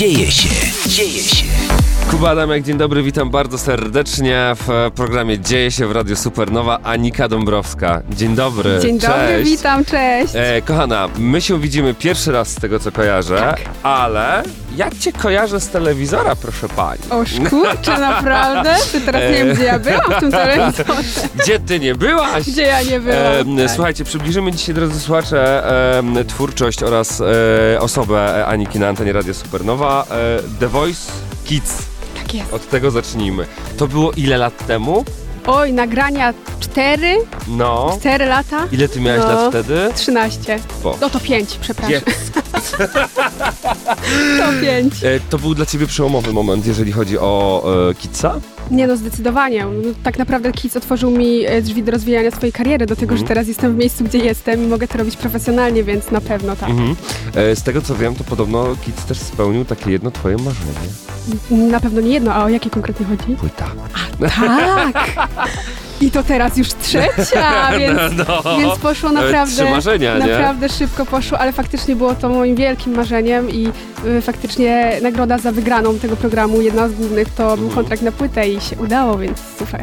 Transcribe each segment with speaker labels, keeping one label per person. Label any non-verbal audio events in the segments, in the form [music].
Speaker 1: Dzieje się, dzieje się.
Speaker 2: Kuba Adamek, dzień dobry, witam bardzo serdecznie w programie Dzieje się w Radio Supernowa. Anika Dąbrowska, dzień dobry.
Speaker 3: Dzień dobry,
Speaker 2: cześć.
Speaker 3: witam, cześć.
Speaker 2: E, kochana, my się widzimy pierwszy raz z tego co kojarzę,
Speaker 3: Tak.
Speaker 2: ale jak cię kojarzę z telewizora, proszę pani?
Speaker 3: O kurczę, naprawdę? Ty teraz nie wiem, gdzie ja byłam w tym telewizorze.
Speaker 2: Gdzie ty nie byłaś?
Speaker 3: Gdzie ja nie byłam.
Speaker 2: E,
Speaker 3: tak.
Speaker 2: Słuchajcie, przybliżymy dzisiaj, drodzy słuchacze, e, twórczość oraz e, osobę Aniki na antenie Radia Supernowa. E, The Voice Kids.
Speaker 3: Tak jest.
Speaker 2: Od tego zacznijmy. To było ile lat temu?
Speaker 3: Oj, nagrania 4,
Speaker 2: No.
Speaker 3: 4 lata,
Speaker 2: Ile ty miałeś
Speaker 3: No.
Speaker 2: lat wtedy?
Speaker 3: 13.
Speaker 2: Bo.
Speaker 3: No to 5, przepraszam. To 5.
Speaker 2: E, to był dla ciebie przełomowy moment, jeżeli chodzi o e, Kidsa?
Speaker 3: Nie no, zdecydowanie. No, tak naprawdę Kids otworzył mi e, drzwi do rozwijania swojej kariery, do tego,
Speaker 2: Mhm.
Speaker 3: że teraz jestem w miejscu, gdzie jestem i mogę to robić profesjonalnie, więc na pewno tak.
Speaker 2: Mhm. E, z tego co wiem, to podobno Kids też spełnił takie jedno twoje marzenie.
Speaker 3: Na pewno nie jedno, a o jakie konkretnie chodzi?
Speaker 2: Płyta.
Speaker 3: Tak! [laughs] I to teraz już trzecia, więc, [laughs]
Speaker 2: no.
Speaker 3: więc poszło naprawdę...
Speaker 2: Marzenia, nie?
Speaker 3: Naprawdę szybko poszło, ale faktycznie było to moim wielkim marzeniem i y, faktycznie nagroda za wygraną tego programu, jedna z głównych, to był
Speaker 2: Mhm.
Speaker 3: kontrakt na płytę i się udało, więc super.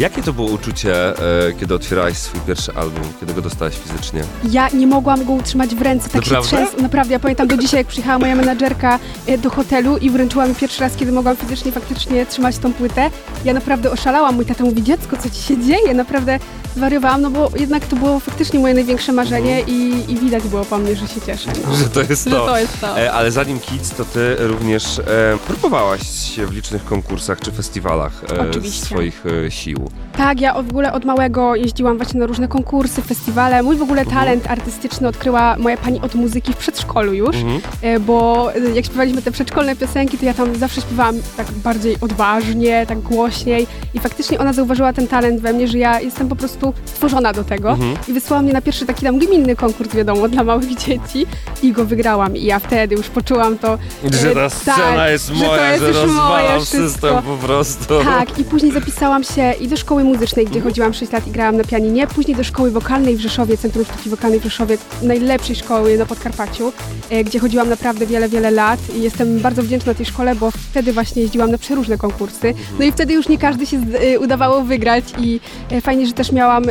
Speaker 2: Jakie to było uczucie, e, kiedy otwierałaś swój pierwszy album, kiedy go dostałaś fizycznie?
Speaker 3: Ja nie mogłam go utrzymać w ręce, tak
Speaker 2: Naprawdę?
Speaker 3: się trzęsł. Naprawdę, ja pamiętam do dzisiaj, jak przyjechała moja menadżerka y, do hotelu i wręczyła mi pierwszy raz, kiedy mogłam fizycznie faktycznie trzymać tą płytę. Ja naprawdę oszalałam. Mój tata mówi, dziecko, co ci się dzieje? Naprawdę zwariowałam, no bo jednak to było faktycznie moje największe marzenie i, i widać było po mnie, że się cieszę. No.
Speaker 2: Że to jest
Speaker 3: Że
Speaker 2: to.
Speaker 3: to jest to.
Speaker 2: E, ale zanim Kids, to ty również e, próbowałaś się w licznych konkursach czy festiwalach e,
Speaker 3: Oczywiście.
Speaker 2: swoich e, sił.
Speaker 3: Tak, ja w ogóle od małego jeździłam właśnie na różne konkursy, festiwale. Mój w ogóle talent artystyczny odkryła moja pani od muzyki w przedszkolu już,
Speaker 2: Mhm.
Speaker 3: e, bo e, jak śpiewaliśmy te przedszkolne piosenki, to ja tam zawsze śpiewałam tak bardziej odważnie, tak głośniej i faktycznie ona zauważyła ten talent we mnie, że ja jestem po prostu stworzona do tego
Speaker 2: Mhm.
Speaker 3: i wysłała mnie na pierwszy taki tam gminny konkurs, wiadomo, dla małych dzieci i go wygrałam i ja wtedy już poczułam to,
Speaker 2: Że
Speaker 3: e,
Speaker 2: ta scena
Speaker 3: tak,
Speaker 2: jest
Speaker 3: że
Speaker 2: moja,
Speaker 3: to jest
Speaker 2: że
Speaker 3: już
Speaker 2: rozwalam
Speaker 3: moje
Speaker 2: system
Speaker 3: wszystko.
Speaker 2: po prostu.
Speaker 3: Tak, i później zapisałam się i do szkoły muzycznej,
Speaker 2: Mhm.
Speaker 3: gdzie chodziłam 6 lat i grałam na pianinie, później do szkoły wokalnej w Rzeszowie, Centrum Sztuki Wokalnej w Rzeszowie, najlepszej szkoły na Podkarpaciu, e, gdzie chodziłam naprawdę wiele, wiele lat i jestem bardzo wdzięczna tej szkole, bo wtedy właśnie jeździłam na przeróżne konkursy.
Speaker 2: Mhm.
Speaker 3: No i wtedy już nie każdy się e, udawało wygrać i e, fajnie, że też miałam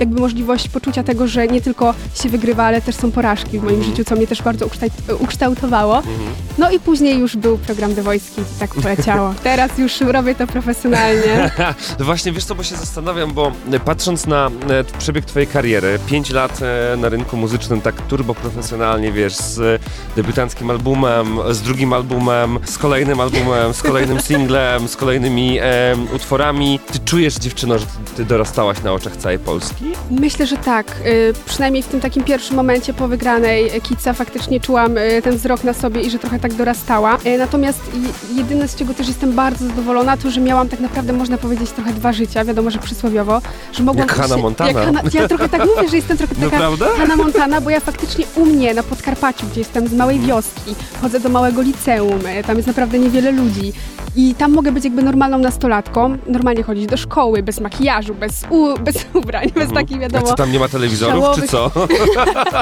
Speaker 3: jakby możliwość poczucia tego, że nie tylko się wygrywa, ale też są porażki w moim
Speaker 2: Mhm.
Speaker 3: życiu, co mnie też bardzo ukształt- ukształtowało. No i później już był program The Voice Kids i tak poleciało. [laughs] Teraz już robię to profesjonalnie. [laughs]
Speaker 2: No właśnie, wiesz co, bo się zastanawiam, bo e, patrząc na e, przebieg twojej kariery, 5 lat e, na rynku muzycznym tak turbo profesjonalnie, wiesz, z debiutanckim albumem, z drugim albumem, z kolejnym albumem, z kolejnym [laughs] singlem, z kolejnymi e, utworami. Ty czujesz, dziewczyno, że ty dorastałaś na oczach całej Polski?
Speaker 3: Myślę, że tak. Y, Przynajmniej w tym takim pierwszym momencie po wygranej Kitsa faktycznie czułam y, ten wzrok na sobie i że trochę tak dorastała. Y, Natomiast je- jedyne, z czego też jestem bardzo zadowolona, to, że miałam tak naprawdę, można powiedzieć, trochę dwa życia, wiadomo, że przysłowiowo, że mogłam...
Speaker 2: Jak Hannah
Speaker 3: się-
Speaker 2: Montana.
Speaker 3: Jak Hannah, ja trochę tak mówię, że jestem trochę taka
Speaker 2: Naprawdę?
Speaker 3: Hannah Montana, bo ja faktycznie u mnie na Podkarpaciu, gdzie jestem z małej wioski, chodzę do małego liceum, y, tam jest naprawdę niewiele ludzi. I tam mogę być jakby normalną nastolatką, normalnie chodzić do szkoły, bez makijażu, bez, u, bez [laughs] ubrań, bez takich
Speaker 2: A
Speaker 3: wiadomo...
Speaker 2: co tam nie ma telewizorów, czy co? [laughs]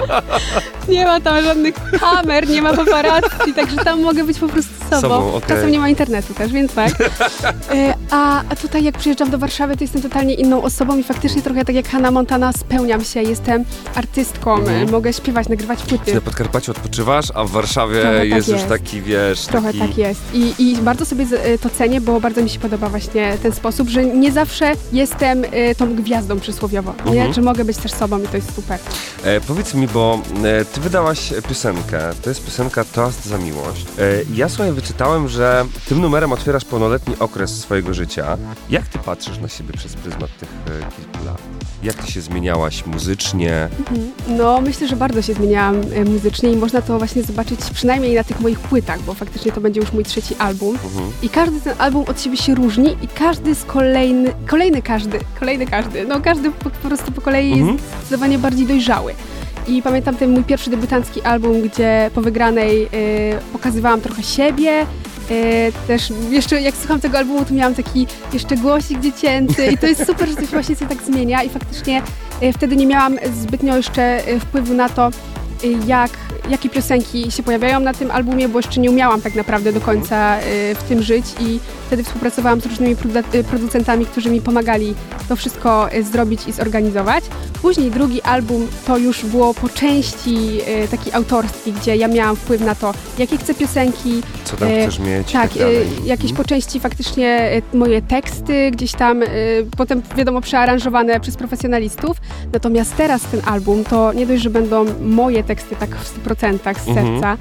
Speaker 2: [laughs]
Speaker 3: Nie ma tam żadnych kamer, nie ma paparazzi, także tam mogę być po prostu sobą.
Speaker 2: Sobą, okej.
Speaker 3: Czasem nie ma internetu też, więc tak. [laughs] E, A, a tutaj jak przyjeżdżam do Warszawy, to jestem totalnie inną osobą i faktycznie trochę tak jak Hannah Montana spełniam się, jestem artystką,
Speaker 2: Mhm.
Speaker 3: e, mogę śpiewać, nagrywać płyty.
Speaker 2: Na Podkarpaciu odpoczywasz, a w Warszawie
Speaker 3: Trochę tak
Speaker 2: jest już
Speaker 3: jest.
Speaker 2: taki, wiesz,
Speaker 3: Trochę
Speaker 2: taki...
Speaker 3: tak jest. I, I bardzo sobie e, to cenię, bo bardzo mi się podoba właśnie ten sposób, że nie zawsze jestem tą gwiazdą przysłowiowo,
Speaker 2: Mhm.
Speaker 3: nie? Że mogę być też sobą i to jest super.
Speaker 2: E, powiedz mi, bo ty wydałaś piosenkę, to jest piosenka Toast za miłość. E, ja sobie wyczytałem, że tym numerem otwierasz pełnoletni okres swojego życia. Jak ty patrzysz na siebie przez pryzmat tych e, kilku lat? Jak ty się zmieniałaś muzycznie?
Speaker 3: No, myślę, że bardzo się zmieniałam e, muzycznie i można to właśnie zobaczyć przynajmniej na tych moich płytach, bo faktycznie to będzie już mój trzeci album.
Speaker 2: Mhm.
Speaker 3: I każdy ten album od siebie się różni i każdy z kolejny, kolejny każdy, kolejny każdy, no każdy po, po prostu po kolei
Speaker 2: Mhm.
Speaker 3: jest zdecydowanie bardziej dojrzały. I pamiętam ten mój pierwszy debiutancki album, gdzie po wygranej e, pokazywałam trochę siebie, E, też jeszcze jak słucham tego albumu, to miałam taki jeszcze głosik dziecięcy i to jest super, że się właśnie się tak zmienia i faktycznie e, wtedy nie miałam zbytnio jeszcze e, wpływu na to, e, jak jakie piosenki się pojawiają na tym albumie, bo jeszcze nie umiałam tak naprawdę do końca y, w tym żyć i wtedy współpracowałam z różnymi y, producentami, którzy mi pomagali to wszystko y, zrobić i zorganizować. Później drugi album to już było po części taki autorski, gdzie ja miałam wpływ na to, jakie chcę piosenki,
Speaker 2: Co tam chcesz mieć?
Speaker 3: tak,
Speaker 2: tak
Speaker 3: jakieś
Speaker 2: Mhm.
Speaker 3: po części faktycznie moje teksty gdzieś tam, potem wiadomo przearanżowane przez profesjonalistów. Natomiast teraz ten album to nie dość, że będą moje teksty tak w 100% z
Speaker 2: Mhm.
Speaker 3: serca,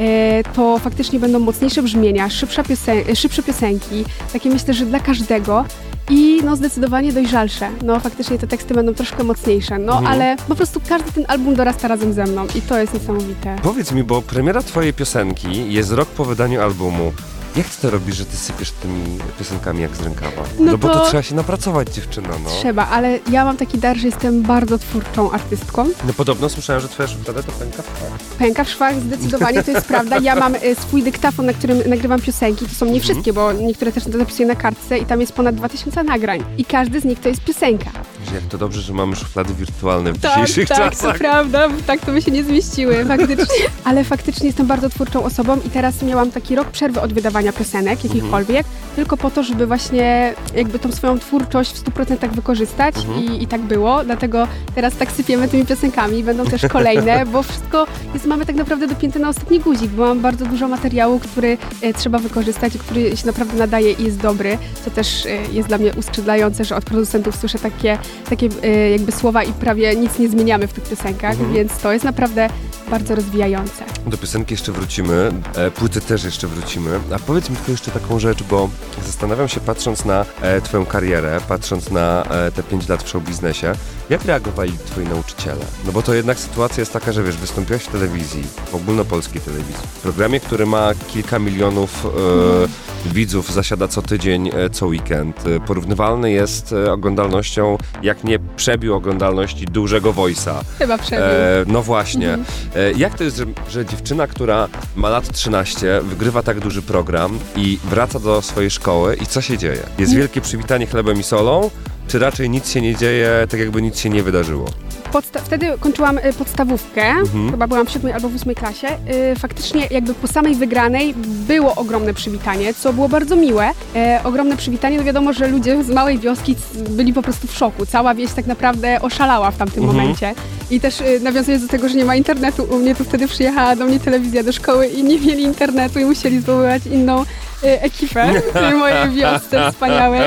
Speaker 3: y, to faktycznie będą mocniejsze brzmienia, szybsza piosen- szybsze piosenki, takie myślę, że dla każdego. I no zdecydowanie dojrzalsze. No faktycznie te teksty będą troszkę mocniejsze, no
Speaker 2: Mhm.
Speaker 3: ale po prostu każdy ten album dorasta razem ze mną i to jest niesamowite.
Speaker 2: Powiedz mi, bo premiera twojej piosenki jest rok po wydaniu albumu. Jak ty to robisz, że ty sypiesz tymi piosenkami jak z rękawa?
Speaker 3: No
Speaker 2: bo to
Speaker 3: to-
Speaker 2: trzeba się napracować, dziewczyno, no.
Speaker 3: Trzeba, ale ja mam taki dar, że jestem bardzo twórczą artystką.
Speaker 2: No podobno słyszałem, że twoja szuflada to pęka w pach.
Speaker 3: Pęka w szwach, zdecydowanie to jest prawda. Ja mam e, swój dyktafon, na którym nagrywam piosenki. To są nie wszystkie, bo niektóre też zapisuję na kartce i tam jest ponad 2000 nagrań. I każdy z nich to jest piosenka.
Speaker 2: Że Jak to dobrze, że mamy szuflady wirtualne w
Speaker 3: Tak,
Speaker 2: dzisiejszych
Speaker 3: tak, to
Speaker 2: czasach.
Speaker 3: prawda, bo tak to by się nie zmieściły, faktycznie. [laughs] Ale faktycznie jestem bardzo twórczą osobą i teraz miałam taki rok przerwy od wydawania piosenek, jakichkolwiek, tylko po to, żeby właśnie jakby tą swoją twórczość w 100% wykorzystać I, i tak było, dlatego teraz tak sypiemy tymi piosenkami, będą też kolejne, [laughs] bo wszystko jest, mamy tak naprawdę dopięte na ostatni guzik, bo mam bardzo dużo materiału, który e, trzeba wykorzystać i który się naprawdę nadaje i jest dobry, co też e, jest dla mnie uskrzydlające, że od producentów słyszę takie, takie e, jakby słowa i prawie nic nie zmieniamy w tych piosenkach, więc to jest naprawdę bardzo rozwijające.
Speaker 2: Do piosenki jeszcze wrócimy, e, płyty też jeszcze wrócimy. A powiedz mi tylko jeszcze taką rzecz, bo zastanawiam się patrząc na e, twoją karierę, patrząc na e, te 5 lat w show biznesie, jak reagowali twoi nauczyciele? No bo to jednak sytuacja jest taka, że wiesz, wystąpiłeś w telewizji, w ogólnopolskiej telewizji, w programie, który ma kilka milionów e, widzów, zasiada co tydzień, e, co weekend. E, Porównywalny jest e, oglądalnością, jak nie przebił oglądalności dużego voice'a.
Speaker 3: Chyba przebił.
Speaker 2: E, no właśnie. E, jak to jest, że, że dziewczyna, która ma lat 13, wygrywa tak duży program i wraca do swojej szkoły i co się dzieje? Jest wielkie przywitanie chlebem i solą? Czy raczej nic się nie dzieje, tak jakby nic się nie wydarzyło?
Speaker 3: Podsta- wtedy kończyłam y, podstawówkę,
Speaker 2: Mhm.
Speaker 3: chyba byłam w siódmej albo w ósmej klasie. Y, faktycznie jakby po samej wygranej było ogromne przywitanie, co było bardzo miłe. E, ogromne przywitanie, no wiadomo, że ludzie z małej wioski byli po prostu w szoku. Cała wieś tak naprawdę oszalała w tamtym
Speaker 2: Mhm.
Speaker 3: momencie. I też y, nawiązując do tego, że nie ma internetu u mnie, to wtedy przyjechała do mnie telewizja do szkoły i nie mieli internetu i musieli zwoływać inną y, ekipę [laughs] w tej mojej wiosce wspaniałej.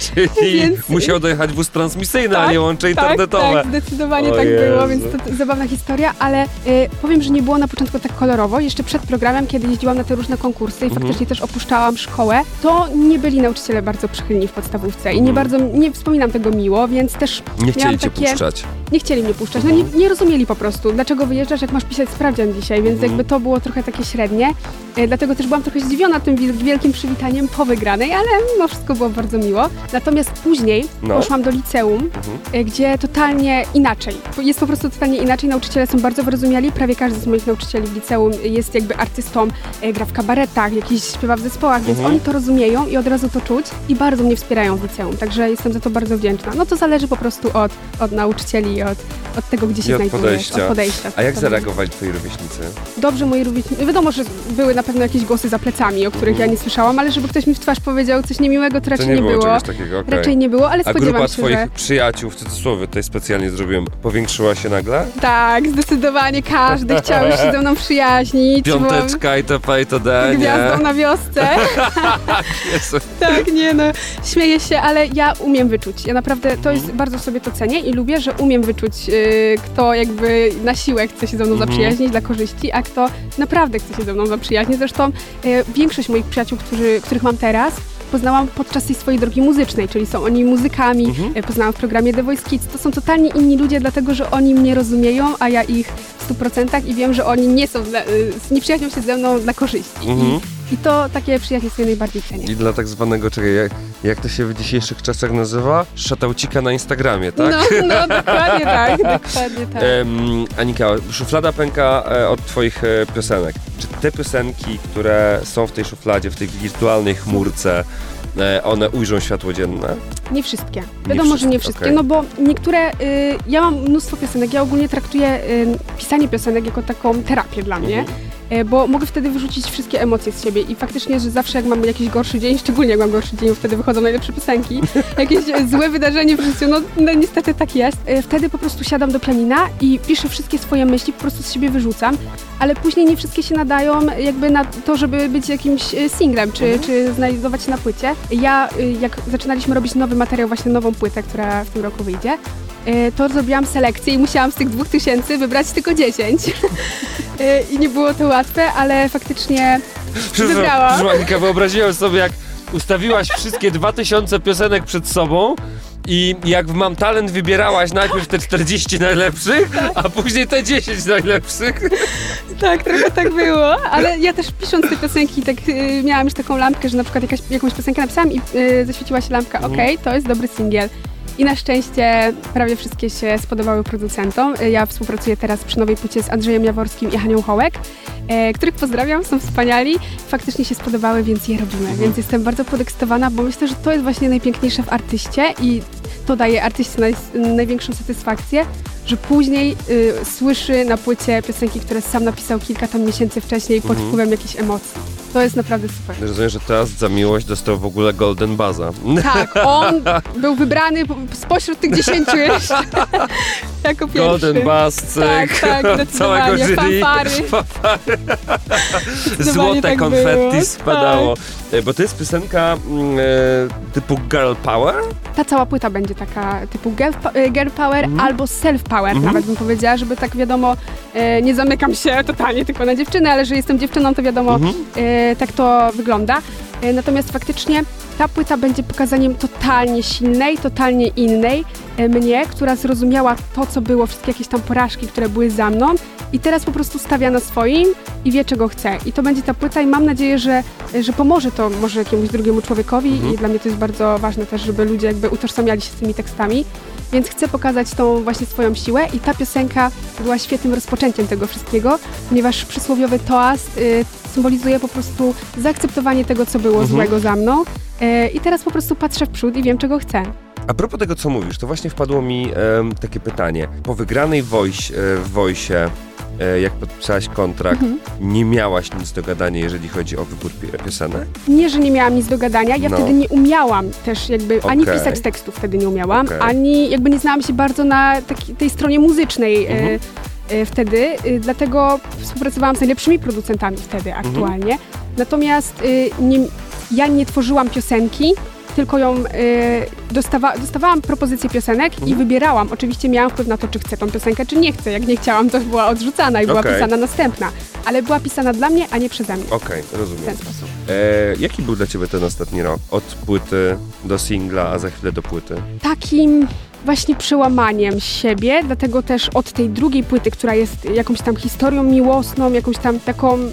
Speaker 3: [laughs]
Speaker 2: Czyli
Speaker 3: Więc-
Speaker 2: musiał dojechać wóz transmisyjny, a
Speaker 3: Tak,
Speaker 2: nie łącze
Speaker 3: Tak,
Speaker 2: internetowe.
Speaker 3: tak, zdecydowanie
Speaker 2: O
Speaker 3: tak było,
Speaker 2: Jezu.
Speaker 3: więc to, zabawna historia, ale y, powiem, że nie było na początku tak kolorowo. Jeszcze przed programem, kiedy jeździłam na te różne konkursy i
Speaker 2: Mhm.
Speaker 3: faktycznie też opuszczałam szkołę, to nie byli nauczyciele bardzo przychylni w podstawówce i nie
Speaker 2: Mhm.
Speaker 3: bardzo, nie wspominam tego miło, więc też
Speaker 2: Nie chcieli
Speaker 3: miałam
Speaker 2: cię
Speaker 3: takie,
Speaker 2: puszczać.
Speaker 3: Nie chcieli mnie puszczać, no nie, nie rozumieli po prostu, dlaczego wyjeżdżasz, jak masz pisać sprawdzian dzisiaj, więc
Speaker 2: Mhm.
Speaker 3: jakby to było trochę takie średnie, e, dlatego też byłam trochę zdziwiona tym wiel- wielkim przywitaniem po wygranej, ale mimo wszystko było bardzo miło. Natomiast później
Speaker 2: No.
Speaker 3: poszłam do liceum,
Speaker 2: Mhm.
Speaker 3: e, gdzie totalnie inaczej, jest po prostu totalnie inaczej, nauczyciele są bardzo wyrozumiali, prawie każdy z moich nauczycieli w liceum jest jakby artystą, e, gra w kabaretach, jakiś śpiewa w zespołach, więc
Speaker 2: Mhm.
Speaker 3: oni to rozumieją i od razu to czuć i bardzo mnie wspierają w liceum, także jestem za to bardzo wdzięczna. No to zależy po prostu od, od nauczycieli i od, od tego, gdzie się
Speaker 2: I od
Speaker 3: znajdujesz,
Speaker 2: podejścia.
Speaker 3: od podejścia.
Speaker 2: A jak
Speaker 3: To
Speaker 2: zareagowali twoi rówieśnicy?
Speaker 3: Dobrze moi rówieśnicy, wiadomo, że były na pewno jakieś głosy za plecami, o których
Speaker 2: Mhm.
Speaker 3: ja nie słyszałam, ale żeby ktoś mi w twarz powiedział coś niemiłego, to
Speaker 2: To
Speaker 3: raczej
Speaker 2: nie,
Speaker 3: nie,
Speaker 2: było, czegoś takiego, okej.
Speaker 3: Raczej nie było, ale
Speaker 2: A
Speaker 3: spodziewam
Speaker 2: grupa
Speaker 3: się,
Speaker 2: twoich
Speaker 3: że...
Speaker 2: przyjaciół, w cudzysłowie tutaj specjalnie zrobiłem, powiększyła się nagle?
Speaker 3: Tak, zdecydowanie każdy chciał już się ze mną przyjaźnić.
Speaker 2: Piąteczka itp. itd. nie?
Speaker 3: Gwiazdą na wiosce. [laughs] Tak, nie no, śmieję się, ale ja umiem wyczuć. Ja naprawdę to jest, bardzo sobie to cenię i lubię, że umiem wyczuć, y, kto jakby na siłę chce się ze mną
Speaker 2: Mhm.
Speaker 3: zaprzyjaźnić dla korzyści, a kto naprawdę chce się ze mną zaprzyjaźnić. Zresztą y, większość moich przyjaciół, którzy, których mam teraz, poznałam podczas tej swojej drogi muzycznej, czyli są oni muzykami,
Speaker 2: Mhm.
Speaker 3: y, poznałam w programie The Voice Kids. To są totalnie inni ludzie, dlatego że oni mnie rozumieją, a ja ich w 100% i wiem, że oni nie są, nie przyjaźnią się ze mną dla korzyści.
Speaker 2: Mhm.
Speaker 3: I, to takie przyjaźnie sobie najbardziej cenię.
Speaker 2: I dla tak zwanego, czekaj, jak, jak to się w dzisiejszych czasach nazywa? Szatałcika na Instagramie, tak?
Speaker 3: No, no, dokładnie tak, [laughs] dokładnie tak.
Speaker 2: Em, Anika, szuflada pęka e, od twoich e, piosenek. Czy te piosenki, które są w tej szufladzie, w tej wirtualnej chmurce, e, one ujrzą światło dzienne?
Speaker 3: Nie wszystkie. Wiadomo, że nie
Speaker 2: wszystkie,
Speaker 3: wszystkie,
Speaker 2: okej.
Speaker 3: no bo niektóre, y, ja mam mnóstwo piosenek, ja ogólnie traktuję y, pisanie piosenek jako taką terapię dla mnie,
Speaker 2: Mhm.
Speaker 3: Y, bo mogę wtedy wyrzucić wszystkie emocje z siebie i faktycznie, że zawsze jak mam jakiś gorszy dzień, szczególnie jak mam gorszy dzień, wtedy wychodzą najlepsze piosenki, [laughs] jakieś e, złe wydarzenie w życiu, no, no niestety tak jest, y, wtedy po prostu siadam do pianina i piszę wszystkie swoje myśli, po prostu z siebie wyrzucam, ale później nie wszystkie się nadają jakby na to, żeby być jakimś singlem, czy, czy znajdować się na płycie. Ja, jak zaczynaliśmy robić nowy materiał, właśnie nową płytę, która w tym roku wyjdzie, to zrobiłam selekcję i musiałam z tych dwóch tysięcy wybrać tylko 10. [laughs] Y, I nie było to łatwe, ale faktycznie wybrałam.
Speaker 2: Monika, wyobraziłem sobie, jak ustawiłaś wszystkie 2000 piosenek przed sobą i jak w Mam Talent wybierałaś najpierw te 40 najlepszych, a później te 10 najlepszych.
Speaker 3: Tak, trochę tak było, ale ja też pisząc te piosenki, tak y, miałam już taką lampkę, że na przykład jakaś, jakąś piosenkę napisałam i y, zaświeciła się lampka, okej, to jest dobry singiel. I na szczęście prawie wszystkie się spodobały producentom. Ja współpracuję teraz przy nowej płycie z Andrzejem Jaworskim i Hanią Hołek, e, których pozdrawiam, są wspaniali. Faktycznie się spodobały, więc je robimy. Więc jestem bardzo podekscytowana, bo myślę, że to jest właśnie najpiękniejsze w artyście i to daje artyście naj, największą satysfakcję, że później y, słyszy na płycie piosenki, które sam napisał kilka tam miesięcy wcześniej pod
Speaker 2: Mhm.
Speaker 3: wpływem jakichś emocji. To jest naprawdę super.
Speaker 2: Rozumiem, że teraz za miłość dostał w ogóle Golden Baza.
Speaker 3: Tak, [laughs] on był wybrany po- spośród tych dziesięciu jeszcze [laughs] jako pierwszy.
Speaker 2: Golden Buzz, cyk.
Speaker 3: Tak, tak, [laughs]
Speaker 2: Całego jury.
Speaker 3: Fanfary. Zdecydowanie
Speaker 2: Złote
Speaker 3: tak
Speaker 2: konfetti
Speaker 3: było. Tak.
Speaker 2: spadało. E, Bo to jest piosenka mm, e, typu Girl Power?
Speaker 3: Ta cała płyta będzie taka typu girl, e, girl power
Speaker 2: Mhm.
Speaker 3: albo self power,
Speaker 2: Mhm.
Speaker 3: nawet bym powiedziała, żeby tak wiadomo, nie zamykam się totalnie tylko na dziewczyny, ale że jestem dziewczyną, to wiadomo, e, tak to wygląda. E, natomiast faktycznie ta płyta będzie pokazaniem totalnie silnej, totalnie innej e, mnie, która zrozumiała to, co było, wszystkie jakieś tam porażki, które były za mną i teraz po prostu stawia na swoim i wie, czego chce. I to będzie ta płyta i mam nadzieję, że, że pomoże to może jakiemuś drugiemu człowiekowi
Speaker 2: Mhm.
Speaker 3: i dla mnie to jest bardzo ważne też, żeby ludzie jakby utożsamiali się z tymi tekstami. Więc chcę pokazać tą właśnie swoją siłę i ta piosenka była świetnym rozpoczęciem tego wszystkiego, ponieważ przysłowiowy toast y, symbolizuje po prostu zaakceptowanie tego, co było
Speaker 2: Mhm.
Speaker 3: złego za mną. Y, I teraz po prostu patrzę w przód i wiem, czego chcę.
Speaker 2: A propos tego, co mówisz, to właśnie wpadło mi em, takie pytanie. Po wygranej voice, e, w e, jak podpisałaś kontrakt,
Speaker 3: Mhm.
Speaker 2: nie miałaś nic do gadania, jeżeli chodzi o wybór pi- piosenek?
Speaker 3: Nie, że nie miałam nic do gadania, ja
Speaker 2: No.
Speaker 3: wtedy nie umiałam też jakby, ani
Speaker 2: Okej.
Speaker 3: pisać tekstów wtedy nie umiałam,
Speaker 2: Okej.
Speaker 3: ani jakby nie znałam się bardzo na taki, tej stronie muzycznej
Speaker 2: Mhm.
Speaker 3: e, e, wtedy, e, dlatego współpracowałam z najlepszymi producentami wtedy
Speaker 2: Mhm.
Speaker 3: aktualnie. Natomiast e, nie, ja nie tworzyłam piosenki, tylko ją e, dostawa, dostawałam propozycje piosenek i
Speaker 2: Mhm.
Speaker 3: wybierałam. Oczywiście miałam wpływ na to, czy chcę tą piosenkę, czy nie chcę. Jak nie chciałam, to była odrzucana i była
Speaker 2: Okej.
Speaker 3: pisana następna. Ale była pisana dla mnie, a nie przeze mnie.
Speaker 2: Okej,
Speaker 3: W
Speaker 2: rozumiem.
Speaker 3: ten sposób.
Speaker 2: E, jaki był dla ciebie ten ostatni rok? Od płyty do singla, a za chwilę do płyty.
Speaker 3: takim właśnie przełamaniem siebie, dlatego też od tej drugiej płyty, która jest jakąś tam historią miłosną, jakąś tam taką, y,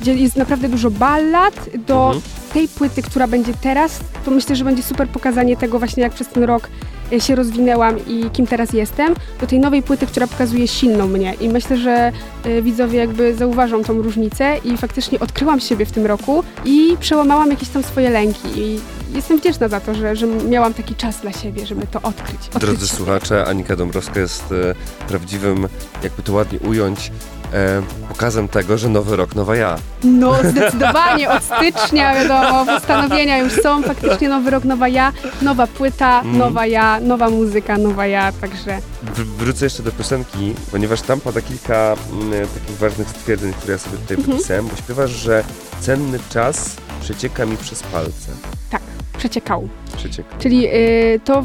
Speaker 3: gdzie jest naprawdę dużo ballad, do
Speaker 2: Mhm.
Speaker 3: Tej płyty, która będzie teraz, to myślę, że będzie super pokazanie tego właśnie, jak przez ten rok y, się rozwinęłam i kim teraz jestem, do tej nowej płyty, która pokazuje silną mnie i myślę, że y, widzowie jakby zauważą tą różnicę i faktycznie odkryłam siebie w tym roku i przełamałam jakieś tam swoje lęki i jestem wdzięczna za to, że, że miałam taki czas dla siebie, żeby to odkryć. odkryć
Speaker 2: Drodzy
Speaker 3: siebie.
Speaker 2: słuchacze, Anika Dąbrowska jest e, prawdziwym, jakby to ładnie ująć, e, pokazem tego, że nowy rok, nowa ja.
Speaker 3: No zdecydowanie, od stycznia wiadomo, postanowienia już są, faktycznie nowy rok, nowa ja, nowa płyta,
Speaker 2: Mm.
Speaker 3: nowa ja, nowa muzyka, nowa ja, także
Speaker 2: Wr- wrócę jeszcze do piosenki, ponieważ tam pada kilka mm, takich ważnych stwierdzeń, które ja sobie tutaj
Speaker 3: Mhm.
Speaker 2: wypisałem, bo śpiewasz, że cenny czas przecieka mi przez palce.
Speaker 3: tak, przeciekał.
Speaker 2: Przecieka.
Speaker 3: Czyli y, to,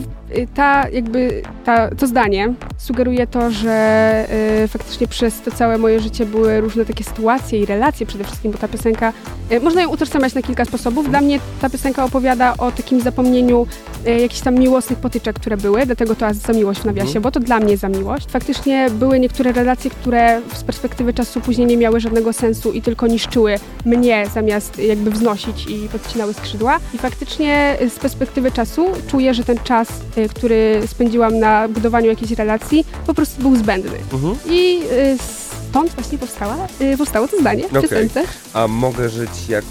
Speaker 3: ta jakby, ta, to zdanie sugeruje to, że y, faktycznie przez to całe moje życie były różne takie sytuacje i relacje przede wszystkim, bo ta piosenka, y, można ją utożsamiać na kilka sposobów. Dla mnie ta piosenka opowiada o takim zapomnieniu y, jakichś tam miłosnych potyczek, które były, dlatego to za miłość w nawiasie,
Speaker 2: Mhm.
Speaker 3: bo to dla mnie za miłość. Faktycznie były niektóre relacje, które z perspektywy czasu później nie miały żadnego sensu i tylko niszczyły mnie zamiast jakby wznosić i podcinały skrzydła. I faktycznie y, z perspektywy czasu czuję, że ten czas, y, który spędziłam na budowaniu jakiejś relacji, po prostu był zbędny.
Speaker 2: Mhm.
Speaker 3: I y, z stąd właśnie powstała, y, powstało to zdanie piosence.
Speaker 2: A mogę żyć jak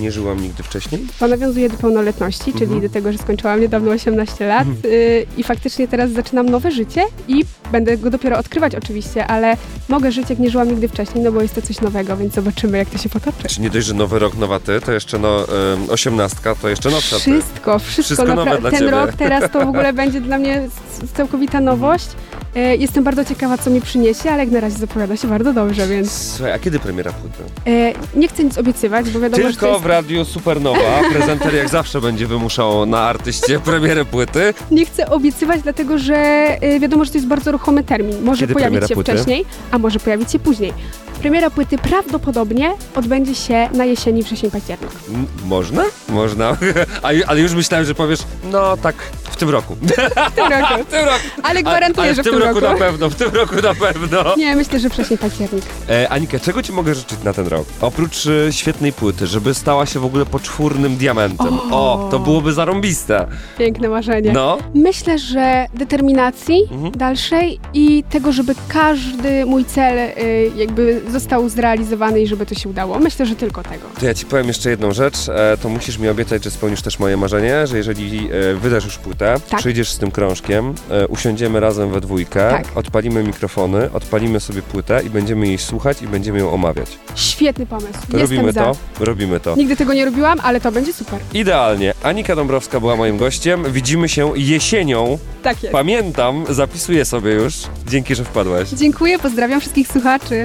Speaker 2: nie żyłam nigdy wcześniej?
Speaker 3: To nawiązuje do pełnoletności, czyli
Speaker 2: Mhm.
Speaker 3: do tego, że skończyłam niedawno 18 lat y, i faktycznie teraz zaczynam nowe życie i będę go dopiero odkrywać oczywiście, ale mogę żyć jak nie żyłam nigdy wcześniej, no bo jest to coś nowego, więc zobaczymy jak to się potoczy.
Speaker 2: Czy nie dość, że nowy rok, nowa ty, to jeszcze no, em, osiemnastka, to jeszcze nowsza ty.
Speaker 3: Wszystko, wszystko.
Speaker 2: Wszystko nowe dla
Speaker 3: Ten
Speaker 2: ciebie.
Speaker 3: rok teraz to w ogóle [laughs] będzie dla mnie całkowita nowość. E, Jestem bardzo ciekawa, co mi przyniesie, ale jak na razie zapowiada się bardzo dobrze, więc
Speaker 2: Słuchaj, a kiedy premiera płyty?
Speaker 3: e, nie chcę nic obiecywać, bo wiadomo, że to
Speaker 2: Tylko
Speaker 3: jest...
Speaker 2: w Radiu Supernowa. Prezenter jak zawsze będzie wymuszał na artyście premierę płyty.
Speaker 3: Nie chcę obiecywać, dlatego że e, wiadomo, że to jest bardzo ruchomy termin. Może
Speaker 2: Kiedy
Speaker 3: pojawić się
Speaker 2: płyty?
Speaker 3: wcześniej, a może pojawić się później. Premiera płyty prawdopodobnie odbędzie się na jesieni, wrzesień, październik.
Speaker 2: M- można? Można. [laughs] A, ju- ale już myślałem, że powiesz, no tak, w tym roku.
Speaker 3: W tym roku. [laughs]
Speaker 2: W tym roku.
Speaker 3: Ale
Speaker 2: A-
Speaker 3: gwarantuję,
Speaker 2: ale
Speaker 3: że
Speaker 2: w tym roku, na pewno, w tym roku na pewno.
Speaker 3: Nie, myślę, że wrzesień, październik.
Speaker 2: E, Anika, czego ci mogę życzyć na ten rok? Oprócz e, świetnej płyty, żeby stała się w ogóle poczwórnym diamentem.
Speaker 3: O.
Speaker 2: O, to byłoby zarąbiste.
Speaker 3: Piękne marzenie.
Speaker 2: No.
Speaker 3: Myślę, że determinacji
Speaker 2: Mhm.
Speaker 3: dalszej i tego, żeby każdy mój cel y, jakby został zrealizowany i żeby to się udało. Myślę, że tylko tego.
Speaker 2: To ja ci powiem jeszcze jedną rzecz. E, to musisz mi obiecać, że spełnisz też moje marzenie, że jeżeli e, wydasz już płytę,
Speaker 3: Tak.
Speaker 2: przyjdziesz z tym krążkiem, e, usiądziemy razem we dwójkę,
Speaker 3: Tak.
Speaker 2: odpalimy mikrofony, odpalimy sobie płytę i będziemy jej słuchać i będziemy ją omawiać.
Speaker 3: Świetny pomysł. Jestem
Speaker 2: robimy
Speaker 3: za.
Speaker 2: to? Robimy to.
Speaker 3: Nigdy tego nie robiłam, ale to będzie super.
Speaker 2: Idealnie. Anika Dąbrowska była moim gościem. Widzimy się jesienią.
Speaker 3: Tak jest.
Speaker 2: Pamiętam, zapisuję sobie już. Dzięki, że wpadłaś.
Speaker 3: Dziękuję, pozdrawiam wszystkich słuchaczy.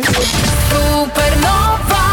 Speaker 4: Supernova